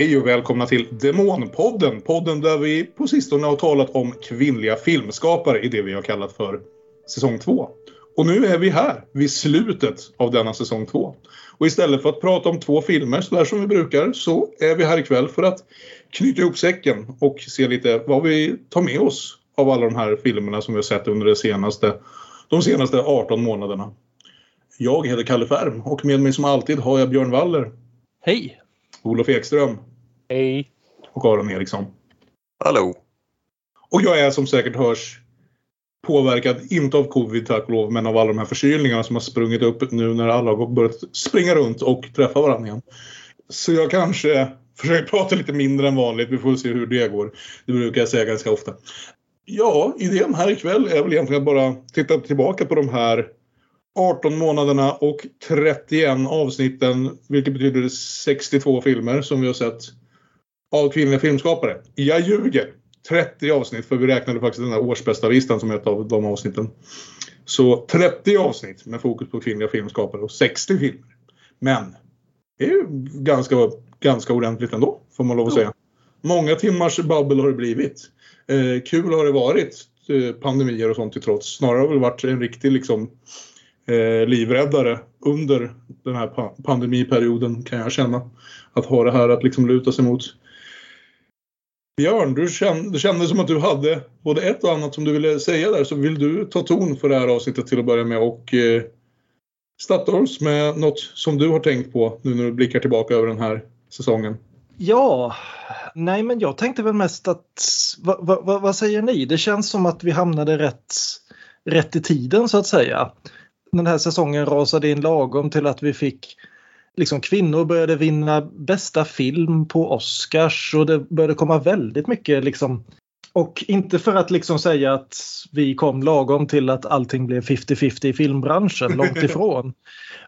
Hej och välkomna till Demonpodden. Podden där vi på sistone har talat om kvinnliga filmskapare i det vi har kallat för säsong 2. Och nu är vi här vid slutet av denna säsong 2. Och istället för att prata om två filmer sådär som vi brukar så är vi här ikväll för att knyta ihop säcken och se lite vad vi tar med oss av alla de här filmerna som vi har sett under det senaste, de senaste 18 månaderna. Jag heter Kalle Färm och med mig som alltid har jag Björn Waller. Hej! Olof Ekström. Hej! Och Aron Eriksson. Hallå! Och jag är som säkert hörs påverkad, inte av covid tack och lov, men av alla de här förkylningarna som har sprungit upp nu när alla har börjat springa runt och träffa varandra igen. Så jag kanske försöker prata lite mindre än vanligt. Vi får se hur det går. Det brukar jag säga ganska ofta. Ja, idén här ikväll är väl egentligen att bara titta tillbaka på de här 18 månaderna och 31 avsnitten, vilket betyder 62 filmer som vi har sett av kvinnliga filmskapare. Jag ljuger! 30 avsnitt, för vi räknade faktiskt den här årsbästa listan som ett av de avsnitten. Så 30 avsnitt med fokus på kvinnliga filmskapare och 60 filmer. Men det är ju ganska, ganska ordentligt ändå, får man lov att säga. Många timmars babbel har det blivit. Eh, kul har det varit, eh, pandemier och sånt till trots. Snarare har det varit en riktig liksom, eh, livräddare under den här pa pandemiperioden kan jag känna. Att ha det här att liksom luta sig mot. Björn, du kände, det kändes som att du hade både ett och annat som du ville säga där. Så vill du ta ton för det här avsnittet till att börja med och eh, starta oss med något som du har tänkt på nu när du blickar tillbaka över den här säsongen? Ja, nej men jag tänkte väl mest att vad, va, vad säger ni? Det känns som att vi hamnade rätt, rätt i tiden så att säga. Den här säsongen rasade in lagom till att vi fick liksom kvinnor började vinna bästa film på Oscars och det började komma väldigt mycket liksom och inte för att liksom säga att vi kom lagom till att allting blev 50-50 i filmbranschen, långt ifrån.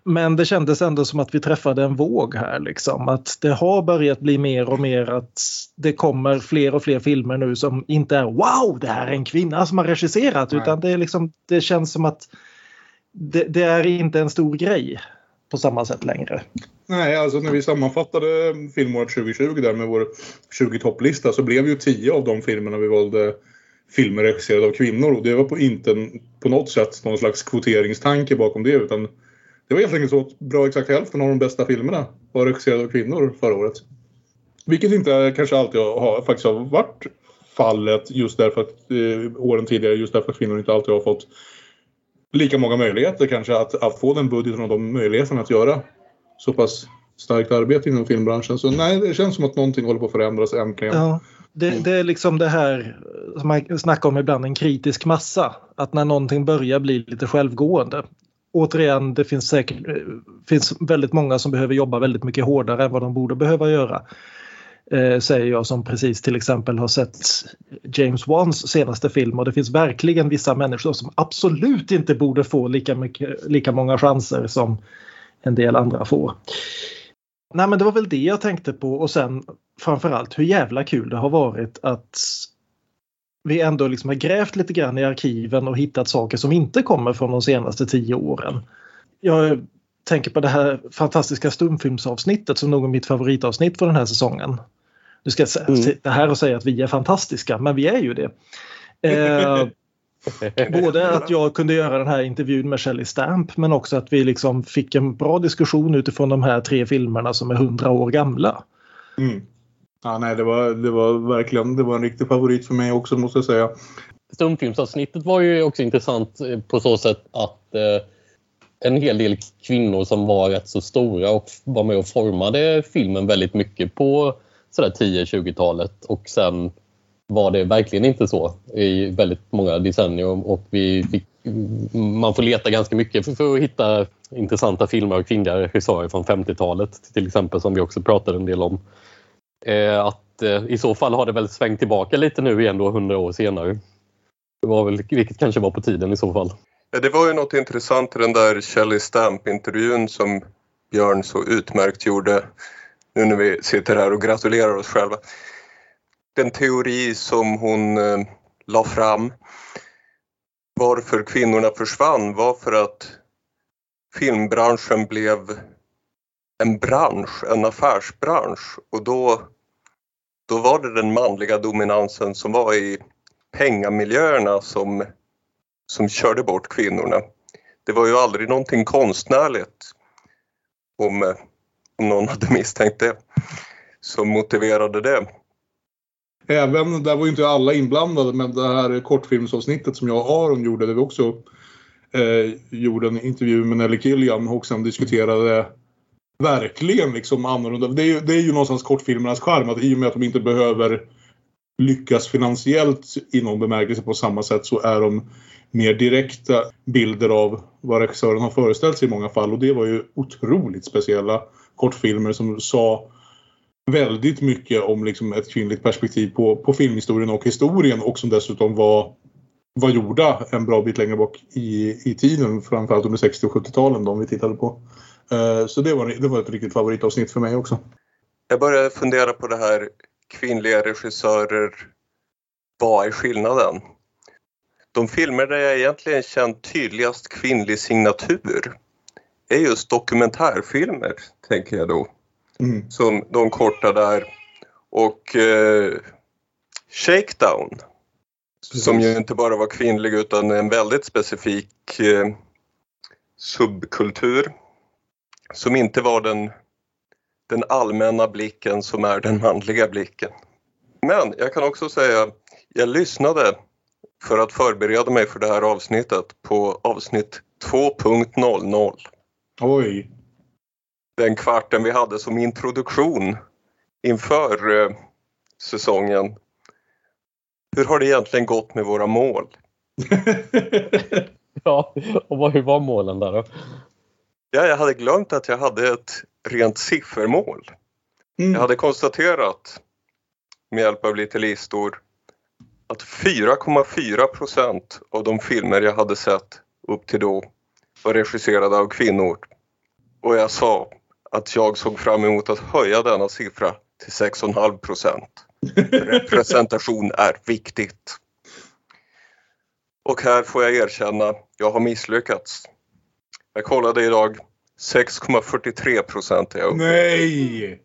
Men det kändes ändå som att vi träffade en våg här. Liksom. Att det har börjat bli mer och mer att det kommer fler och fler filmer nu som inte är wow, det här är en kvinna som har regisserat. Nej. Utan det, är liksom, det känns som att det, det är inte en stor grej på samma sätt längre. Nej, alltså när vi sammanfattade filmåret 2020 där med vår 20 topplista så blev ju 10 av de filmerna vi valde filmer regisserade av kvinnor och det var på inte på något sätt någon slags kvoteringstanke bakom det utan det var helt enkelt så att bra exakt hälften av de bästa filmerna var regisserade av kvinnor förra året. Vilket inte kanske alltid har, faktiskt har varit fallet just därför att eh, åren tidigare just därför att kvinnor inte alltid har fått lika många möjligheter kanske att, att få den budgeten och de möjligheterna att göra så pass starkt arbete inom filmbranschen. Så nej, det känns som att någonting håller på att förändras äntligen. Ja, det, det är liksom det här som man snackar om ibland, en kritisk massa. Att när någonting börjar bli lite självgående. Återigen, det finns säkert finns väldigt många som behöver jobba väldigt mycket hårdare än vad de borde behöva göra. Eh, säger jag som precis till exempel har sett James Wans senaste film och det finns verkligen vissa människor som absolut inte borde få lika, mycket, lika många chanser som en del andra får. Nej men det var väl det jag tänkte på och sen framförallt hur jävla kul det har varit att vi ändå liksom har grävt lite grann i arkiven och hittat saker som inte kommer från de senaste tio åren. Jag tänker på det här fantastiska stumfilmsavsnittet som nog är mitt favoritavsnitt för den här säsongen. Nu ska mm. sitta här och säga att vi är fantastiska, men vi är ju det. Eh, både att jag kunde göra den här intervjun med Shelley Stamp men också att vi liksom fick en bra diskussion utifrån de här tre filmerna som är hundra år gamla. Mm. Ja, nej, det var, det var verkligen det var en riktig favorit för mig också måste jag säga. Stumfilmsavsnittet var ju också intressant på så sätt att eh, en hel del kvinnor som var rätt så stora och var med och formade filmen väldigt mycket på sådär 10-20-talet och sen var det verkligen inte så i väldigt många decennier och vi fick, man får leta ganska mycket för, för att hitta intressanta filmer av kvinnliga regissörer från 50-talet till exempel som vi också pratade en del om. Eh, att eh, i så fall har det väl svängt tillbaka lite nu igen då 100 år senare. Det var väl, vilket kanske var på tiden i så fall. Ja, det var ju något intressant i den där Shelley Stamp-intervjun som Björn så utmärkt gjorde nu när vi sitter här och gratulerar oss själva. Den teori som hon eh, la fram varför kvinnorna försvann var för att filmbranschen blev en bransch, en affärsbransch och då då var det den manliga dominansen som var i pengamiljöerna som, som körde bort kvinnorna. Det var ju aldrig någonting konstnärligt, om, eh, om någon hade misstänkt det, som motiverade det. Även, där var ju inte alla inblandade, men det här kortfilmsavsnittet som jag och Aron gjorde, där vi också eh, gjorde en intervju med Nelly Killian och sen diskuterade verkligen liksom annorlunda. Det är, ju, det är ju någonstans kortfilmernas charm att i och med att de inte behöver lyckas finansiellt i någon bemärkelse på samma sätt så är de mer direkta bilder av vad regissören har föreställt sig i många fall och det var ju otroligt speciella kortfilmer som sa väldigt mycket om liksom ett kvinnligt perspektiv på, på filmhistorien och historien och som dessutom var, var gjorda en bra bit längre bak i, i tiden, framförallt under 60 och 70-talen de vi tittade på. Eh, så det var, det var ett riktigt favoritavsnitt för mig också. Jag började fundera på det här kvinnliga regissörer, vad är skillnaden? De filmer där jag egentligen känt tydligast kvinnlig signatur är just dokumentärfilmer, tänker jag då. Mm. Som de korta där. Och eh, Shakedown. Precis. Som ju inte bara var kvinnlig utan en väldigt specifik eh, subkultur. Som inte var den, den allmänna blicken som är den manliga blicken. Men jag kan också säga, jag lyssnade för att förbereda mig för det här avsnittet på avsnitt 2.00. Oj! den kvarten vi hade som introduktion inför eh, säsongen. Hur har det egentligen gått med våra mål? ja, och vad, hur var målen där då? Ja, jag hade glömt att jag hade ett rent siffermål. Mm. Jag hade konstaterat med hjälp av lite listor att 4,4 procent av de filmer jag hade sett upp till då var regisserade av kvinnor. Och jag sa att jag såg fram emot att höja denna siffra till 6,5 procent. Representation är viktigt. Och här får jag erkänna, jag har misslyckats. Jag kollade idag, 6,43 procent är jag uppe. Nej!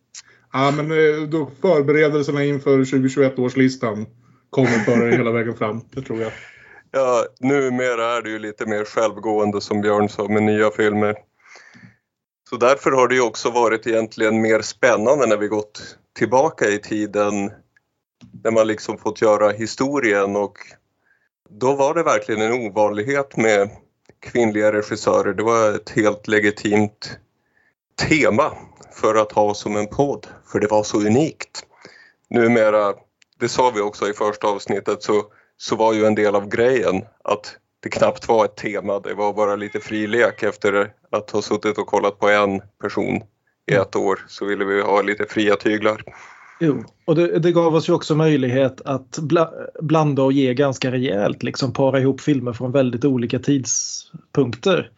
Ja, men eh, då förberedelserna inför 2021 års listan kommer föra hela vägen fram, det tror jag. Ja, numera är det ju lite mer självgående som Björn sa med nya filmer. Så därför har det ju också varit egentligen mer spännande när vi gått tillbaka i tiden när man liksom fått göra historien och då var det verkligen en ovanlighet med kvinnliga regissörer. Det var ett helt legitimt tema för att ha som en podd, för det var så unikt. Numera, det sa vi också i första avsnittet, så, så var ju en del av grejen att det knappt var ett tema, det var bara lite frilek efter att ha suttit och kollat på en person i ett år så ville vi ha lite fria tyglar. Jo, och det, det gav oss ju också möjlighet att bla, blanda och ge ganska rejält, liksom para ihop filmer från väldigt olika tidspunkter.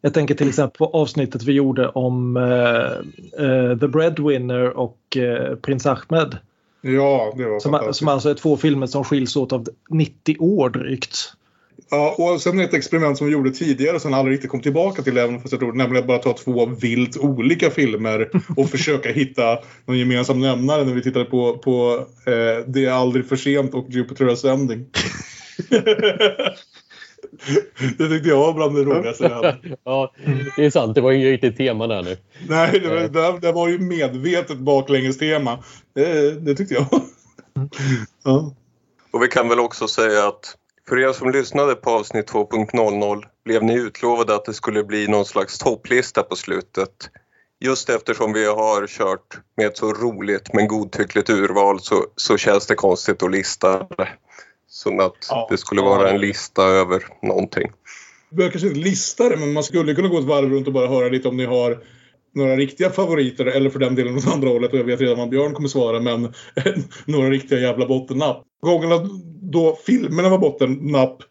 Jag tänker till exempel på avsnittet vi gjorde om uh, uh, The Breadwinner och uh, Prins Ahmed. Ja, det var som, som alltså är två filmer som skiljs åt av 90 år drygt. Ja, och sen ett experiment som vi gjorde tidigare som aldrig riktigt kom tillbaka till även fast jag tror nämligen att bara ta två vilt olika filmer och försöka hitta någon gemensam nämnare när vi tittade på, på eh, Det är aldrig för sent och Jupiter Ascending. det tyckte jag var bland det roligaste jag hade. Ja, det är sant. Det var inget riktigt tema där nu. Nej, det var, det, det var ju medvetet baklänges tema. Det, det tyckte jag. Ja. Och vi kan väl också säga att för er som lyssnade på avsnitt 2.00 blev ni utlovade att det skulle bli någon slags topplista på slutet. Just eftersom vi har kört med ett så roligt men godtyckligt urval så, så känns det konstigt att lista det. Som att ja, det skulle vara en lista över någonting. Vi behöver kanske inte lista det men man skulle kunna gå ett varv runt och bara höra lite om ni har några riktiga favoriter eller för den delen åt andra hållet och jag vet redan vad Björn kommer svara men några riktiga jävla bottennapp. Gångerna då filmerna var bottennapp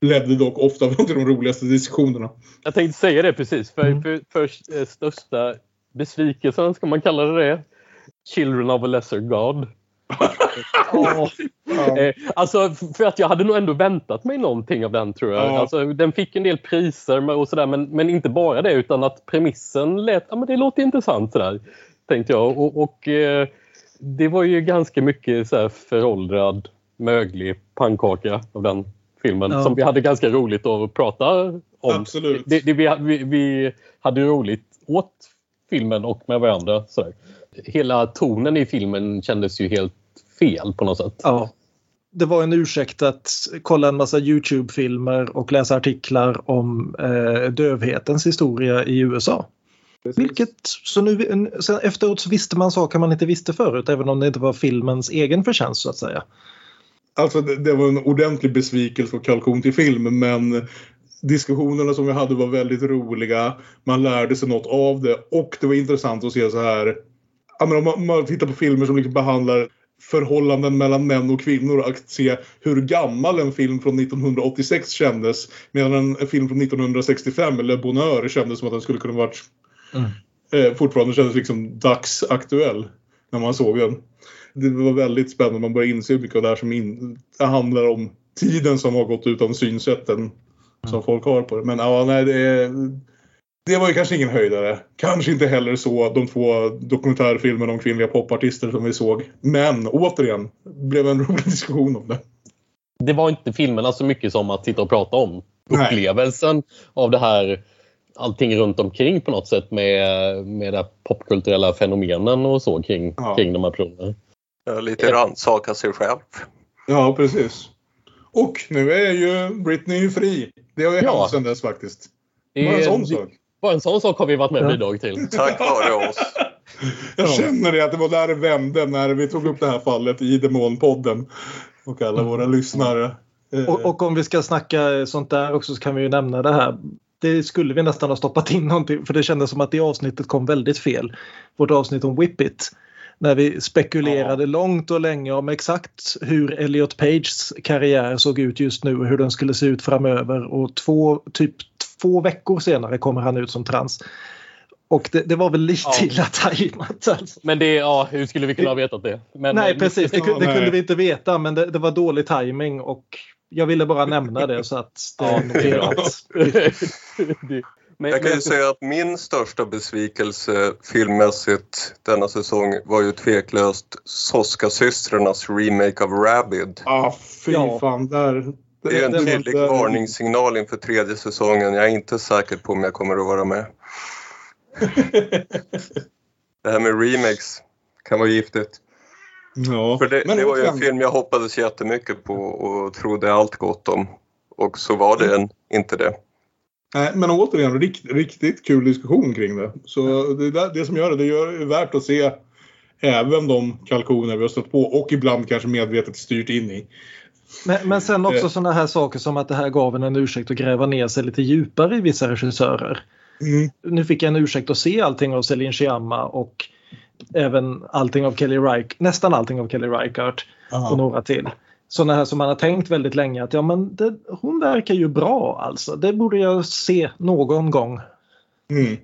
ledde dock ofta till de roligaste diskussionerna. Jag tänkte säga det precis. För, mm. för, för eh, största besvikelsen, ska man kalla det det? Children of a Lesser God. Ja. Alltså för att jag hade nog ändå väntat mig någonting av den tror jag. Ja. Alltså, den fick en del priser och sådär men, men inte bara det utan att premissen lät, ja men det låter intressant sådär. Tänkte jag och, och eh, Det var ju ganska mycket så föråldrad möglig pannkaka av den filmen Ja. som vi hade ganska roligt att prata om. Absolut. Det, det, vi, vi, vi hade roligt åt filmen och med varandra. Så där. Hela tonen i filmen kändes ju helt fel på något sätt. Ja. Det var en ursäkt att kolla en massa Youtube-filmer och läsa artiklar om eh, dövhetens historia i USA. Vilket, så nu, en- sen efteråt så visste man saker man inte visste förut även om det inte var filmens egen förtjänst så att säga. Alltså det, det var en ordentlig besvikelse och kalkon till film men diskussionerna som vi hade var väldigt roliga. Man lärde sig något av det och det var intressant att se så här. Ja, men om man, man tittar på filmer som liksom behandlar förhållanden mellan män och kvinnor att se hur gammal en film från 1986 kändes medan en, film från 1965 eller Bonheur kändes som att den skulle kunna varit Mm. eh, fortfarande kändes liksom dagsaktuell när man såg den. Det var väldigt spännande. Man började inse hur mycket av det här som in, det handlar om tiden som har gått utan synsätten som folk har på det. Men ja, nej, det, det var ju kanske ingen höjdare. Kanske inte heller så de två dokumentärfilmerna om kvinnliga popartister som vi såg. Men återigen, det blev en rolig diskussion om det. Det var inte filmerna så mycket som att sitta och prata om. Nej. Upplevelsen av det här allting runt omkring på något sätt med, med de popkulturella fenomenen och så kring, Ja. kring de här personerna. Lite rannsaka sig själv. Ja, precis. Och nu är ju Britney fri. Det har ju Ja. hänt sedan dess faktiskt. Det Bara en sån det- sak. Bara en sån sak har vi varit med och Ja. bidragit till. Tack vare oss. Jag Ja. känner det att det var där det vände när vi tog upp det här fallet i Demonpodden. Och alla våra lyssnare. Eh, Och, och om vi ska snacka sånt där också så kan vi ju nämna det här. Det skulle vi nästan ha stoppat in någonting för det kändes som att det avsnittet kom väldigt fel. Vårt avsnitt om Whip It. När vi spekulerade långt och länge om exakt hur Elliot Pages karriär såg ut just nu och hur den skulle se ut framöver. Och två, typ två veckor senare kommer han ut som trans. Och det, det var väl lite Ja. illa tajmat alltså. Men det, ja, hur skulle vi kunna ha vetat det? Men, Nej precis, det, det kunde vi inte veta men det, det var dålig timing och jag ville bara nämna det så att det är noterat. men, Jag kan ju säga att min största besvikelse filmmässigt denna säsong var ju tveklöst Soska-systrarnas remake av Rabid. ah, fy Ja. fan. Där, Det är en tydlig inte- varningssignal inför tredje säsongen. Jag är inte säker på om jag kommer att vara med. Det här med remakes kan vara giftigt. Ja. För det, Men det var ju en film jag hoppades jättemycket på och trodde allt gott om. Och så var det en, inte det. Nej, men återigen, rikt, riktigt kul diskussion kring det. Så det, är där- det som gör det, det gör det värt att se även de kalkoner vi har stött på och ibland kanske medvetet styrt in i. Men, men sen också Eh. sådana här saker som att det här gav en en ursäkt att gräva ner sig lite djupare i vissa regissörer. Mm. Nu fick jag en ursäkt att se allting av Celine Sciamma och även allting av Kelly Reich, nästan allting av Kelly Reichardt och några till. Sådana här som man har tänkt väldigt länge att ja men det, hon verkar ju bra alltså. Det borde jag se någon gång. Mm.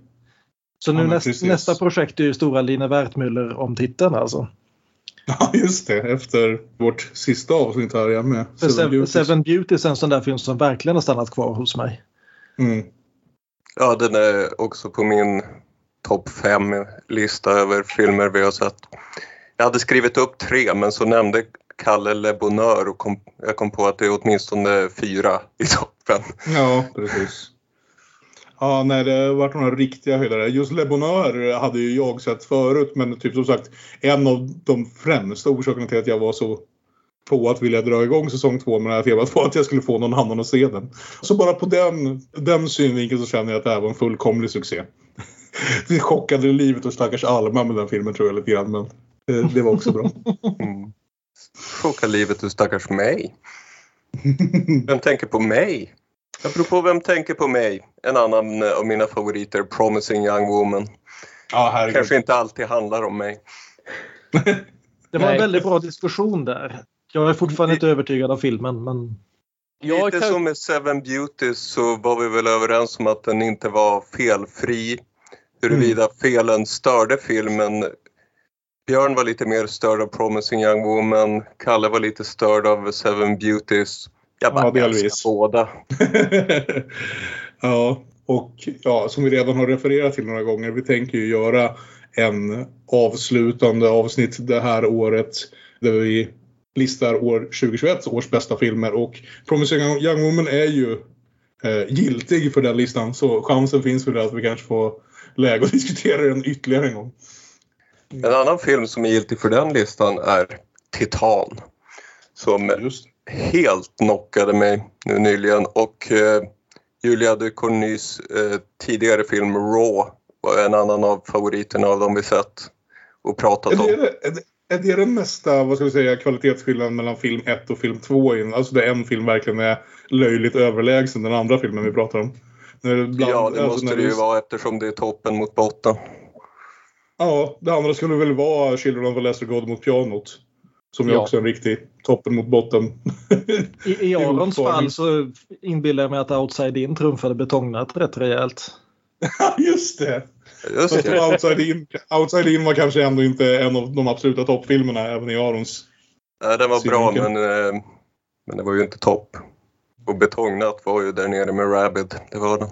Så nu Ja, näst, nästa projekt är ju stora Lina Wertmüller om titeln alltså. Ja, just det. Efter vårt sista avsnitt här igen med Seven Seven, Beauties. Seven Beauties är en sån där film som verkligen har stannat kvar hos mig. Mm. Ja, den är också på min topp fem lista över filmer vi har sett. Jag hade skrivit upp tre men så nämnde Kalle Le Bonheur och kom, jag kom på att det är åtminstone fyra i toppen. Ja, precis. Ja, nej, det har varit några riktiga höjdare. Just Le Bonheur hade ju jag sett förut, men typ som sagt en av de främsta orsakerna till att jag var så på att vilja dra igång säsong två med det här temat var att jag skulle få någon annan att se den. Så bara på den, den synvinkeln så känner jag att det här var en fullkomlig succé. Det chockade livet och stackars Alma med den filmen tror jag lite grann, men eh, det var också bra. Mm. Chockade livet och stackars mig. Vem tänker på mig? Apropå vem tänker på mig? En annan av mina favoriter, Promising Young Woman. Ja, herregud. Kanske inte alltid handlar om mig. Det var Nej. en väldigt bra diskussion där. Jag är fortfarande inte övertygad av filmen men Jag Lite kan- som med Seven Beauties så var vi väl överens om att den inte var felfri. Huruvida felen störde filmen. Björn var lite mer störd av Promising Young Woman. Kalle var lite störd av Seven Beauties. Jag bara Ja, delvis. båda. ja, och ja, som vi redan har refererat till några gånger, vi tänker ju göra en avslutande avsnitt det här året där vi listar år 2021 års bästa filmer och Promising Young Woman är ju eh, giltig för den listan så chansen finns för det att vi kanske får läge att diskutera den ytterligare en gång. En annan film som är giltig för den listan är Titan. Som Just. Helt knockade mig nu nyligen och eh, Julia Ducournys eh, tidigare film Raw var en annan av favoriterna av de vi sett och pratat Är om. det, är, det, är det den mesta vad ska vi säga, kvalitetsskillnaden mellan film 1 och film 2? in? Alltså där en film verkligen är löjligt överlägsen den andra filmen vi pratar om. Bland- Ja, det alltså måste det ju vara eftersom det är toppen mot botten. Ja, det andra skulle väl vara Children of a Lesser God mot pianot. Som ju Ja. också är en riktig toppen mot botten. I, i Arons fall så inbillar jag mig att Outside In trumfade betongnät rätt rejält. Just det! Just Fast det. Outside In, Outside In var kanske ändå inte en av de absoluta toppfilmerna även i Arons. Nej, den var bra synvinkel. men, eh, men det var ju inte topp. Och Betongnat var ju där nere med Rabid. Det var det.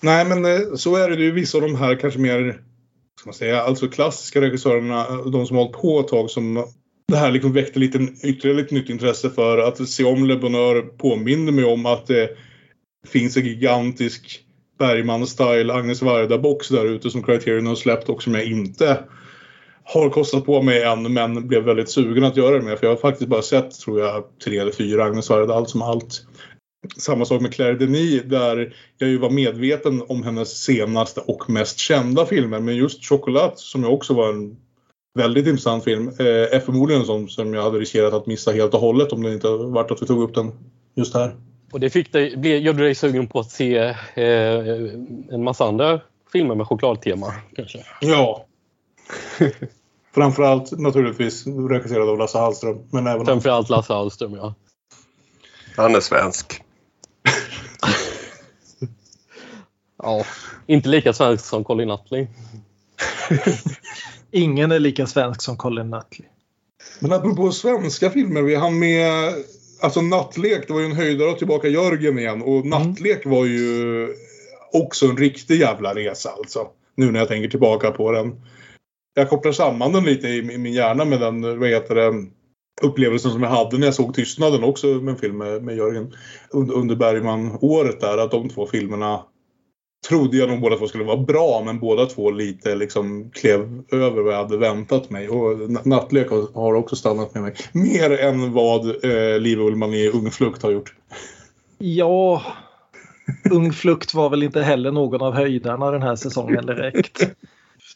Nej, men eh, så är det ju vissa av de här kanske mer ska man säga, alltså klassiska regissörerna, de som har hållit på ett tag som det här liksom väckte lite, ytterligare lite nytt intresse för att se om Le Bonheur påminner mig om att det finns en gigantisk Bergman-style Agnes Varda-box där ute som Criterion har släppt och som jag inte har kostat på mig än men blev väldigt sugen att göra det med för jag har faktiskt bara sett tror jag tre eller fyra Agnes Varda allt som allt. Samma sak med Claire Denis där jag ju var medveten om hennes senaste och mest kända filmer men just Chocolat som jag också var en väldigt intressant film eh, är förmodligen en sån som jag hade riskerat att missa helt och hållet om det inte varit att vi tog upp den just här. Och det fick dig, blev- gjorde dig sugen på att se eh, en massa andra filmer med chokladtema kanske? Ja. Framförallt naturligtvis regisserad av Lasse Hallström men även Framförallt Lasse Hallström, ja. Han är svensk. ja. Inte lika svensk som Colin Nutley. Ingen är lika svensk som Colin Nutley. Men apropå svenska filmer, vi hann med Alltså Nattlek, det var ju en höjdare och tillbaka Jörgen igen. Och Nattlek var ju också en riktig jävla resa alltså. Nu när jag tänker tillbaka på den. Jag kopplar samman den lite i min hjärna med den, vad heter det, upplevelsen som jag hade när jag såg Tystnaden också med en film med, med Jörgen. Under, under Bergman-året där, att de två filmerna trodde jag nog båda två skulle vara bra men båda två lite liksom klev över vad jag hade väntat mig. Och Nattlek har- också stannat med mig. Mer än vad eh, Liv Ullman i Ung Flukt har gjort. Ja, Ung Flukt var väl inte heller någon av höjdarna den här säsongen direkt.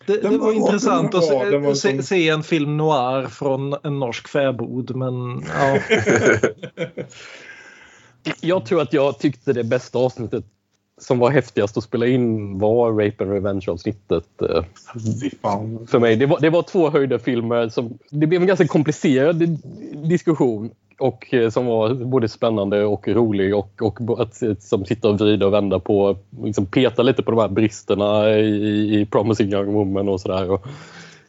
Det, det var var- intressant att var- var se, som- se en film noir från en norsk fäbod men ja. Jag tror att jag tyckte det bästa avsnittet som var häftigast att spela in var Rape and Revenge-avsnittet. eh. För mig. Det var, det var två höjda filmer. Som, det blev en ganska komplicerad di- diskussion och eh, som var både spännande och rolig och, och att eh, som sitta och vrida och vända på, liksom peta lite på de här bristerna i, i Promising Young Woman och sådär.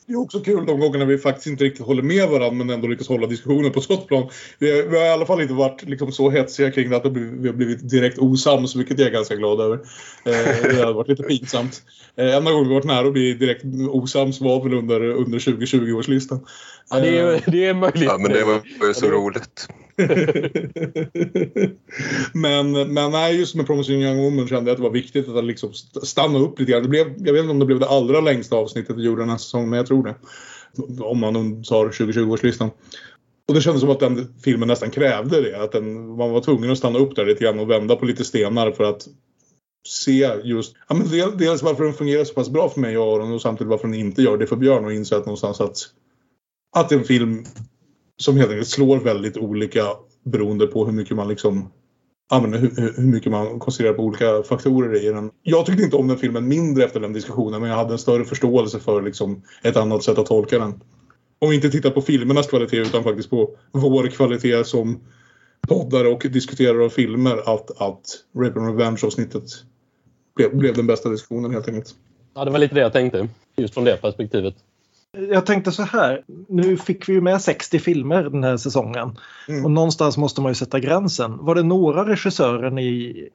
Det är också kul de gångerna vi faktiskt inte riktigt håller med varandra men ändå lyckas hålla diskussionen på sådant plan. Vi har, vi har i alla fall inte varit liksom så hetsiga kring det att vi har blivit direkt osams, vilket jag är ganska glad över. Eh, det har varit lite pinsamt. Eh, enda gången vi varit nära att bli direkt osams var väl under, under 2020-årslistan. ja, det, är, det är möjligt. Ja, men det var ju så roligt. men, men nej, just med Promising Young Woman kände jag att det var viktigt att liksom stanna upp lite grann. Det blev, jag vet inte om det blev det allra längsta avsnittet vi gjorde den här säsongen, men jag tror det. Om man tar 2020-årslistan. Och det kändes som att den filmen nästan krävde det. Att den, man var tvungen att stanna upp där lite grann och vända på lite stenar för att se just, ja men dels varför den fungerar så pass bra för mig och Aron och samtidigt varför den inte gör det för Björn och inse att någonstans att, att en film som helt enkelt slår väldigt olika beroende på hur mycket man liksom använder, hur, hur- mycket man koncentrerar på olika faktorer i den. Jag tyckte inte om den filmen mindre efter den diskussionen men jag hade en större förståelse för liksom ett annat sätt att tolka den. Om vi inte tittar på filmernas kvalitet utan faktiskt på vår kvalitet som poddare och diskuterare av filmer att, att Rape and Revenge-avsnittet blev, blev den bästa diskussionen helt enkelt. Ja, det var lite det jag tänkte. Just från det perspektivet. Jag tänkte så här, nu fick vi ju med 60 filmer den här säsongen Mm. och någonstans måste man ju sätta gränsen. Var det några regissörer ni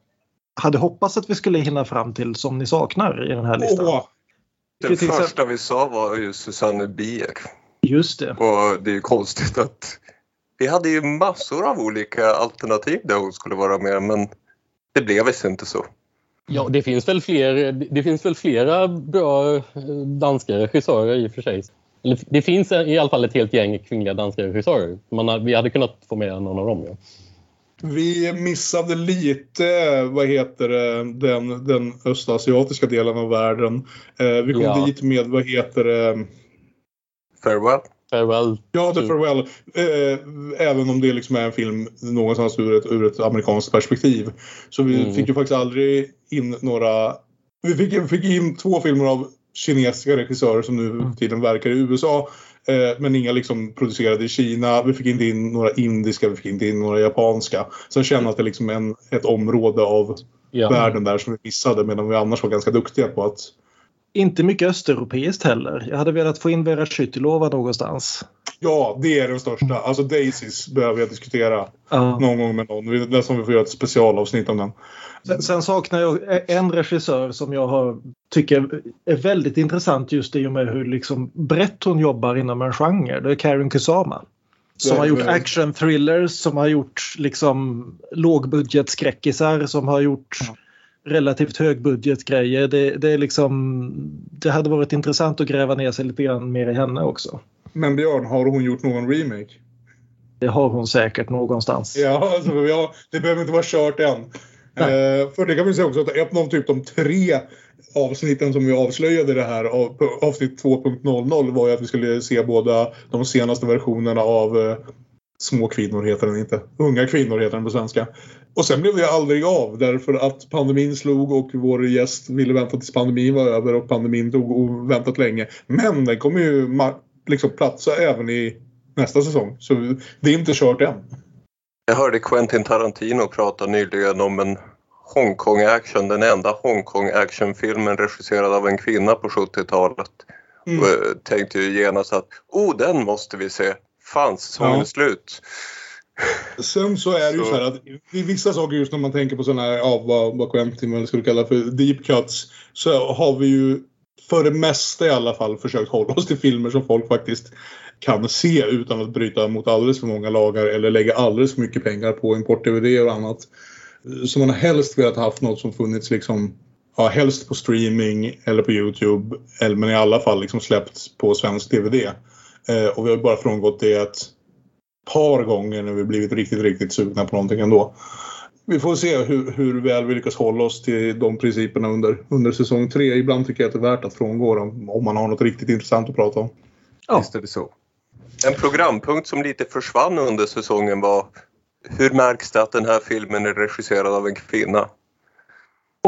hade hoppats att vi skulle hinna fram till som ni saknar i den här listan? Åh, Den första vi sa var ju Susanne Bier. Just det. Och det är ju konstigt att vi hade ju massor av olika alternativ där hon skulle vara med men det blev visst inte så. Ja, det finns väl, fler, det finns väl flera bra danska regissörer i och för sig. Det finns i alla fall ett helt gäng kvinnliga danska regissörer. Man, vi hade kunnat få med någon av dem. Ja. Vi missade lite, vad heter det, den, den östasiatiska delen av världen. Eh, vi kom ja. dit med, vad heter det? Farewell. Farewell. Ja, The Farewell. Eh, även om det liksom är en film någonstans ur ett, ur ett amerikanskt perspektiv. Så vi mm. fick ju faktiskt aldrig in några... Vi fick, fick in två filmer av kinesiska regissörer som nu för tiden verkar i USA. Eh, men inga liksom producerade i Kina. Vi fick inte in några indiska, vi fick inte in några japanska. Så jag känner att det är liksom en, ett område av ja. världen där som vi missade medan vi annars var ganska duktiga på att inte mycket östeuropeiskt heller. Jag hade velat få in Vera Skyttilova någonstans. Ja, det är den största. Alltså Daisys behöver jag diskutera uh. någon gång med någon. Det nästan vi får göra ett specialavsnitt om den. Sen, sen, saknar jag en regissör som jag har, tycker är väldigt intressant just i och med hur liksom brett hon jobbar inom en genre. Det är Karin Kusama. Som har gjort action thrillers, som har gjort liksom lågbudgetskräckisar, som har gjort relativt högbudgetgrejer. Det, det, är liksom, det hade varit intressant att gräva ner sig lite grann mer i henne också. Men Björn, har hon gjort någon remake? Det har hon säkert någonstans. Ja, alltså, ja det behöver inte vara kört än. Eh, för det kan vi säga också att ett av typ de tre avsnitten som vi avslöjade det här avsnitt 2.00 var ju att vi skulle se båda de senaste versionerna av eh, Små kvinnor heter den inte. Unga kvinnor heter den på svenska. Och sen blev det aldrig av därför att pandemin slog och vår gäst ville vänta tills pandemin var över och pandemin tog och väntat länge. Men den kommer ju liksom platsa även i nästa säsong. Så det är inte kört än. Jag hörde Quentin Tarantino prata nyligen om en Hongkong-action, den enda Hongkong-actionfilmen regisserad av en kvinna på 70-talet. Mm. Och jag tänkte ju genast att oh, den måste vi se. Fan, säsongen ja. slut. Sen så är det ju så här att i vissa saker just när man tänker på sådana här, ja vad, vad Quentin eller skulle kalla för deep cuts. Så har vi ju för det mesta i alla fall försökt hålla oss till filmer som folk faktiskt kan se utan att bryta mot alldeles för många lagar eller lägga alldeles för mycket pengar på import-DVD och annat. Så man har helst velat haft något som funnits liksom Ja, helst på streaming eller på Youtube. Eller, men i alla fall liksom släppts på svensk DVD. Eh, och vi har bara frångått det ett par gånger när vi blivit riktigt, riktigt sugna på någonting ändå. Vi får se hur, hur väl vi lyckas hålla oss till de principerna under, under säsong tre. Ibland tycker jag att det är värt att frångå dem om man har något riktigt intressant att prata om. Ja. Visst är det så. En programpunkt som lite försvann under säsongen var hur märks det att den här filmen är regisserad av en kvinna?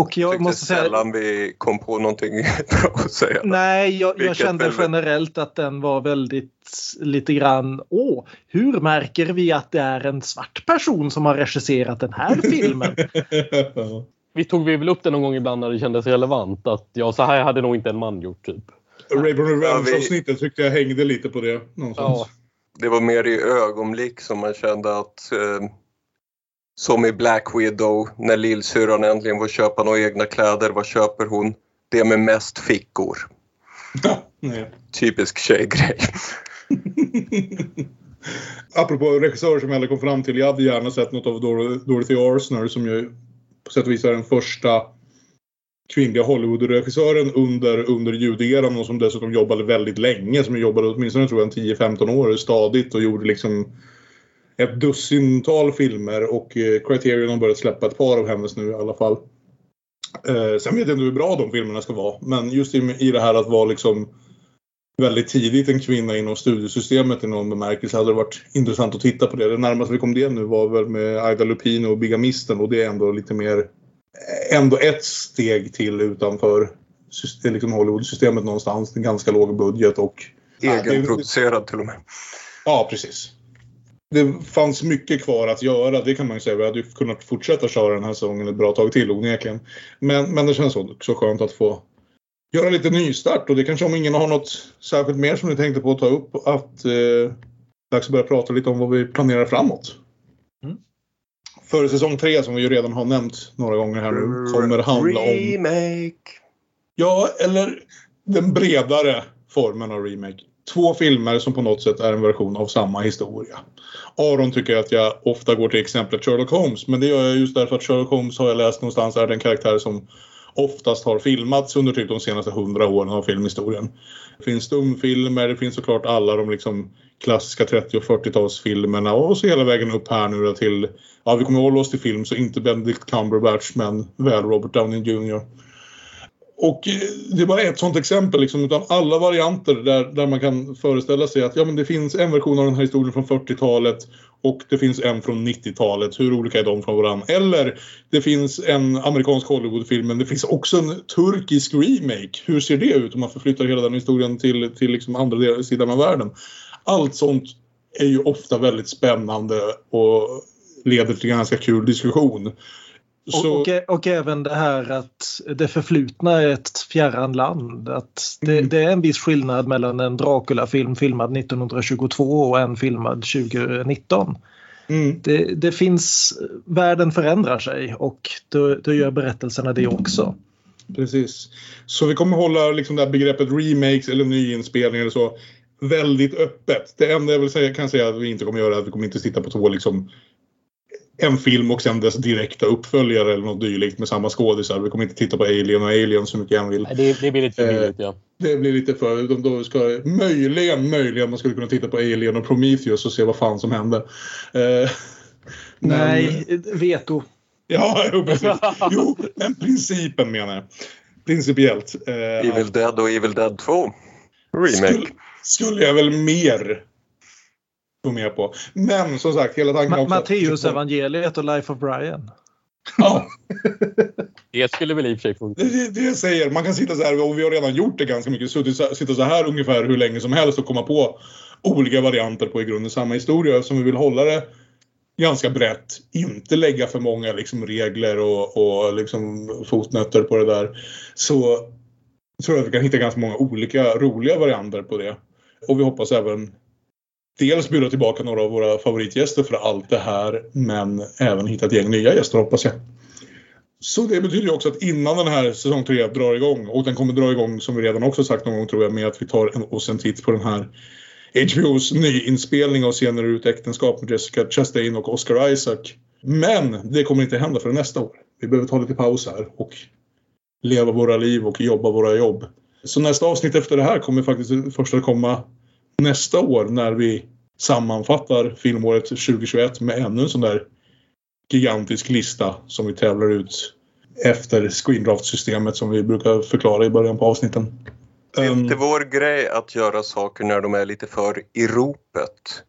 Och jag Tyckte måste säga... sällan vi kom på någonting bra att säga. Nej, jag, jag kände väldigt... generellt att den var väldigt lite grann, åh, hur märker vi att det är en svart person som har regisserat den här filmen? vi tog vi väl upp det någon gång ibland när det kändes relevant att ja, så här hade nog inte en man gjort typ. Raven Revenge-avsnittet tyckte jag hängde lite på det någonstans. Ja. Det var mer i ögonblick som man kände att eh, som i Black Widow när lillsyrran äntligen får köpa några egna kläder. Vad köper hon? Det med mest fickor. Typisk tjejgrej. Apropå regissörer som jag aldrig kom fram till. Jag hade gärna sett något av Dorothy Arsner som ju på sätt och vis är den första kvinnliga Hollywood-regissören under, under ljuderan och som dessutom jobbade väldigt länge. Som jobbade åtminstone tror jag 10-15 år stadigt och gjorde liksom ett dussintal filmer och eh, Criterion har börjat släppa ett par av hennes nu i alla fall. Eh, sen vet jag inte hur bra de filmerna ska vara men just i, i det här att vara liksom väldigt tidigt en kvinna inom studiesystemet i någon bemärkelse hade det varit intressant att titta på det. Det närmaste vi kom det nu var väl med Aida Lupino och Bigamisten och det är ändå lite mer ändå ett steg till utanför liksom Hollywood-systemet någonstans. En ganska låg budget och... Egenproducerad till och med. Ja, precis det fanns mycket kvar att göra, det kan man ju säga. Vi hade kunnat fortsätta köra den här säsongen ett bra tag till onekligen. Men, men det känns också skönt att få göra lite nystart och det kanske om ingen har något särskilt mer som ni tänkte på att ta upp att eh, dags att börja prata lite om vad vi planerar framåt. Mm. För säsong tre som vi ju redan har nämnt några gånger här nu kommer handla om... Remake! Ja, eller den bredare formen av remake. Två filmer som på något sätt är en version av samma historia. Aron tycker att jag ofta går till exemplet Sherlock Holmes men det gör jag just därför att Sherlock Holmes har jag läst någonstans är den karaktär som oftast har filmats under typ de senaste hundra åren av filmhistorien. Det finns stumfilmer, det finns såklart alla de liksom klassiska 30 och 40-talsfilmerna och så hela vägen upp här nu till, ja vi kommer hålla oss till film så inte Benedict Cumberbatch men väl Robert Downey Jr. Och eh, det är bara ett sånt exempel liksom, utan alla varianter där, där man kan föreställa sig att ja, men det finns en version av den här historien från 40-talet och det finns en från 90-talet. Hur olika är de från varandra? Eller det finns en amerikansk Hollywoodfilm men det finns också en turkisk remake. Hur ser det ut om man förflyttar hela den historien till, till liksom andra sidan av världen? Allt sånt är ju ofta väldigt spännande och leder till ganska kul diskussion. Så... Och, och, och, även det här att det förflutna är ett fjärran land. Att det, mm. det är en viss skillnad mellan en Dracula-film filmad 1922 och en filmad 2019. Mm. Det, det, finns, världen förändrar sig och då, då gör berättelserna det också. Precis. Så vi kommer hålla liksom det här begreppet remakes eller nyinspelning eller så väldigt öppet. Det enda jag vill säga, kan säga att vi inte kommer göra är att vi kommer inte titta på två liksom en film och sen dess direkta uppföljare eller något dylikt med samma skådisar. Vi kommer inte titta på Alien och Alien så mycket än vill. Det, det blir lite för billigt, ja. Det blir lite för... De, de ska, möjligen, möjligen man skulle kunna titta på Alien och Prometheus och se vad fan som hände. Eh, Nej, veto. Ja, jo, precis. Jo, men principen menar jag. Principiellt. Eh, Evil Dead och Evil Dead 2. Remake. Skulle, skulle jag väl mer gå med på. Men som sagt, hela tanken Ma Matteus evangeliet och Life of Brian. Ja. det skulle väl i och för sig funka. Det, det, säger, man kan sitta så här, och vi har redan gjort det ganska mycket, suttit, sitta så här ungefär hur länge som helst och komma på olika varianter på i grunden samma historia eftersom vi vill hålla det ganska brett. Inte lägga för många liksom, regler och, och liksom, fotnötter på det där. Så tror jag att vi kan hitta ganska många olika roliga varianter på det. Och vi hoppas även dels bjuda tillbaka några av våra favoritgäster för allt det här men även hitta ett gäng nya gäster hoppas jag. Så det betyder ju också att innan den här säsong 3 drar igång och den kommer dra igång som vi redan också sagt någon gång tror jag med att vi tar en, oss en titt på den här HBOs nyinspelning av Scener ut äktenskap med Jessica Chastain och Oscar Isaac. Men det kommer inte hända förrän nästa år. Vi behöver ta lite paus här och leva våra liv och jobba våra jobb. Så nästa avsnitt efter det här kommer faktiskt först att komma nästa år när vi sammanfattar filmåret 2021 med ännu en sån där gigantisk lista som vi tävlar ut efter screendraft-systemet som vi brukar förklara i början på avsnitten. Det är inte vår grej att göra saker när de är lite för i ropet.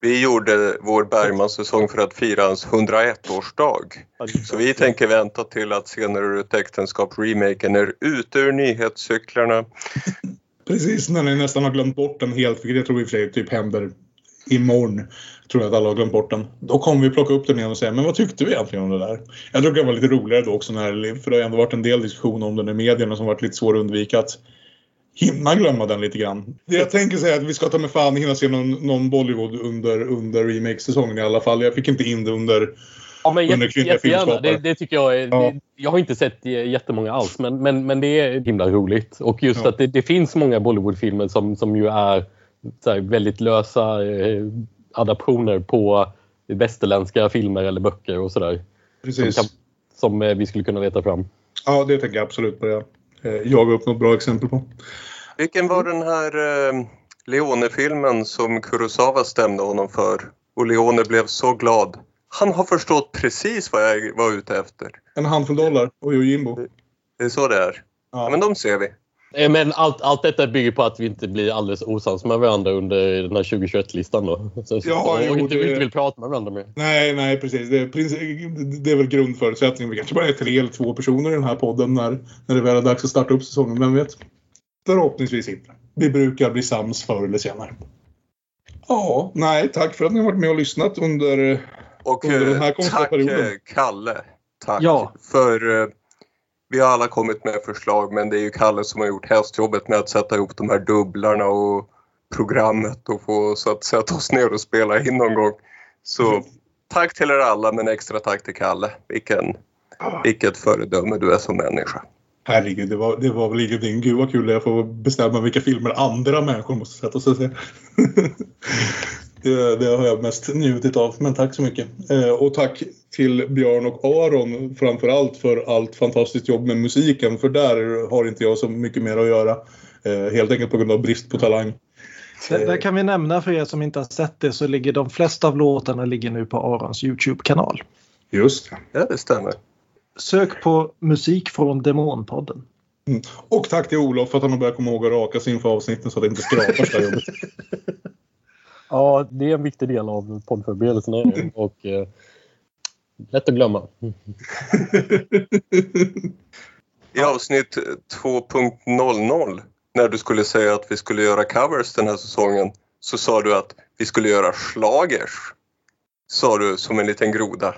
Vi gjorde vår Bergman-säsong för att fira hans 101-årsdag. Så vi tänker vänta till att senare ut äktenskap-remaken är ute ur nyhetscyklarna. Precis när ni nästan har glömt bort den helt, vilket jag tror i och för sig typ händer imorgon. Tror jag att alla har glömt bort den. Då kommer vi plocka upp den igen och säga, men vad tyckte vi egentligen om det där? Jag tror det var lite roligare då också, när, för det har ändå varit en del diskussion om den i medierna som varit lite svår att undvika. Att hinna glömma den lite grann. Det jag tänker säga är att vi ska ta med fan hinna se någon, någon Bollywood under, under remake-säsongen i alla fall. Jag fick inte in det under Ja, men jätte, jättegärna. Det, det, tycker jag är, ja. det, Jag har inte sett jättemånga alls, men, men, men det är himla roligt. Och just ja. att det, det, finns många Bollywoodfilmer som, som ju är här, väldigt lösa eh, adaptioner på västerländska filmer eller böcker och sådär. Precis. Som, kan, som eh, vi skulle kunna leta fram. Ja, det tänker jag absolut på. Det. Eh, jaga upp något bra exempel på. Vilken var den här eh, Leone-filmen som Kurosawa stämde honom för? Och Leone blev så glad han har förstått precis vad jag var ute efter. En handfull dollar och Jojimbo. Det är så det är. Ja. men de ser vi. Eh, men allt, allt detta bygger på att vi inte blir alldeles osams med varandra under den här 2021-listan då. Så, ja, och jo, inte, det... inte vill prata med varandra mer. Nej, nej precis. Det är, det är väl grundförutsättningen. Vi kanske bara är tre eller två personer i den här podden när, när det väl är dags att starta upp säsongen. Vem vet? Förhoppningsvis inte. Vi brukar bli sams förr eller senare. Ja, nej, tack för att ni har varit med och lyssnat under och eh, tack perioden. Eh, Kalle. Tack. Ja. För eh, vi har alla kommit med förslag men det är ju Kalle som har gjort hästjobbet med att sätta ihop de här dubblarna och programmet och få oss att sätta oss ner och spela in någon gång. Så mm. tack till er alla men extra tack till Kalle. Vilken, ah. Vilket föredöme du är som människa. Herregud, det var, det var väl ingenting. Gud vad kul det är att få bestämma vilka filmer andra människor måste sätta sig och se. Det, det har jag mest njutit av, men tack så mycket. Eh, och tack till Björn och Aron framförallt för allt fantastiskt jobb med musiken, för där har inte jag så mycket mer att göra. Eh, helt enkelt på grund av brist på talang. Där, där kan vi nämna för er som inte har sett det så ligger de flesta av låtarna ligger nu på Arons Youtube-kanal. Just det. Ja, det stämmer. Sök på musik från Demonpodden. Mm. Och tack till Olof för att han har börjat komma ihåg att raka sig inför avsnitten så att det inte skrapar så jobbet. Ja, det är en viktig del av poddförberedelserna och eh, lätt att glömma. I avsnitt 2.00 när du skulle säga att vi skulle göra covers den här säsongen så sa du att vi skulle göra slagers. Sa du som en liten groda.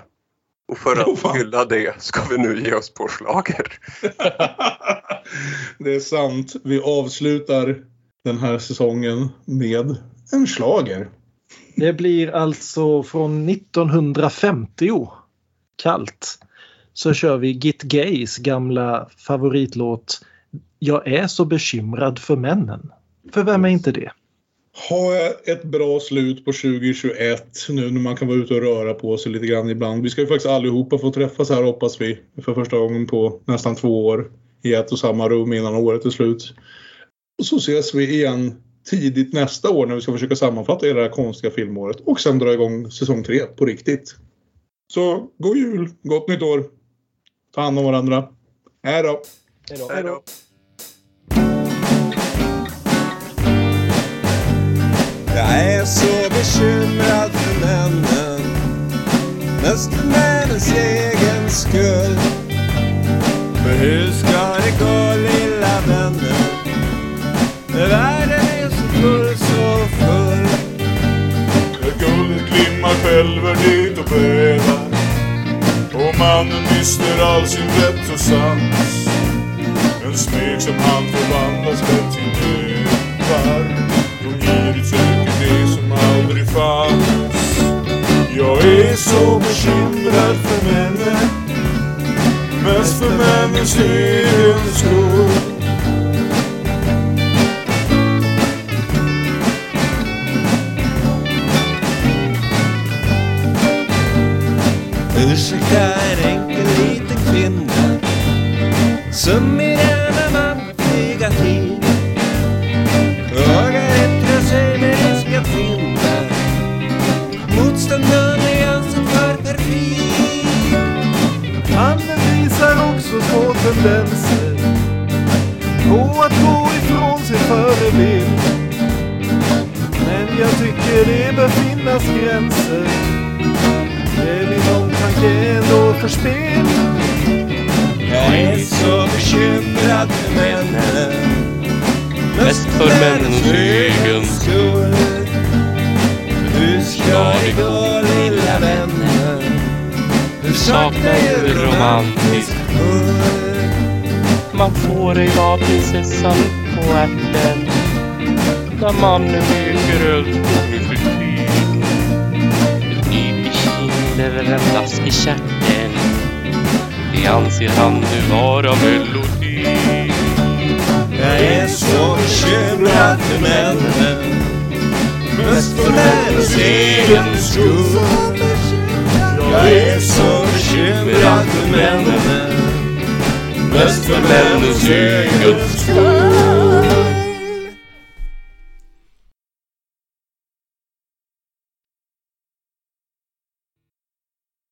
Och för Oh, att fan. fylla det ska vi nu ge oss på slager. det är sant. Vi avslutar den här säsongen med en slager. Det blir alltså från 1950 kallt. Så kör vi Git Gays gamla favoritlåt Jag är så bekymrad för männen. För vem är inte det? Ha ett bra slut på 2021 nu när man kan vara ute och röra på sig lite grann ibland. Vi ska ju faktiskt allihopa få träffas här hoppas vi för första gången på nästan två år i ett och samma rum innan året är slut. Och så ses vi igen tidigt nästa år när vi ska försöka sammanfatta hela det här konstiga filmåret och sen dra igång säsong tre på riktigt. Så god jul, gott nytt år. Ta hand om varandra. Hej då! Hej då. Jag är så bekymrad för männen Mest för männens egen skull För hur ska det gå lilla vännen skälver dit och bävar Och mannen mister all sin vett och sans. En smek som han förvandlas lätt till dövar Då girigt söker det som aldrig fanns. Jag är så bekymrad för männen. Mest för männens egen skull. Ursäkta en enkel liten kvinna Som i denna man tid till Vågar yttra sig med det ska finna Motstånd i alltså för perfid Mannen visar också små tendenser på att gå ifrån sin förebild. Men jag tycker det bör finnas gränser förspel. Jag är så bekymrad för männen. Mest för männens egen skull. Hur ska det gå lilla vännen? Du saknar ju romantisk hull Man får ej vara prinsessan på ärten. När mannen leker öld nu för tiden Ett i kind eller en i stjärten det anser han nu vara melodi. Jag är så bekymrad för männen. Mest för männens egen skull. Jag är så bekymrad för männen. Mest för männens egen skull.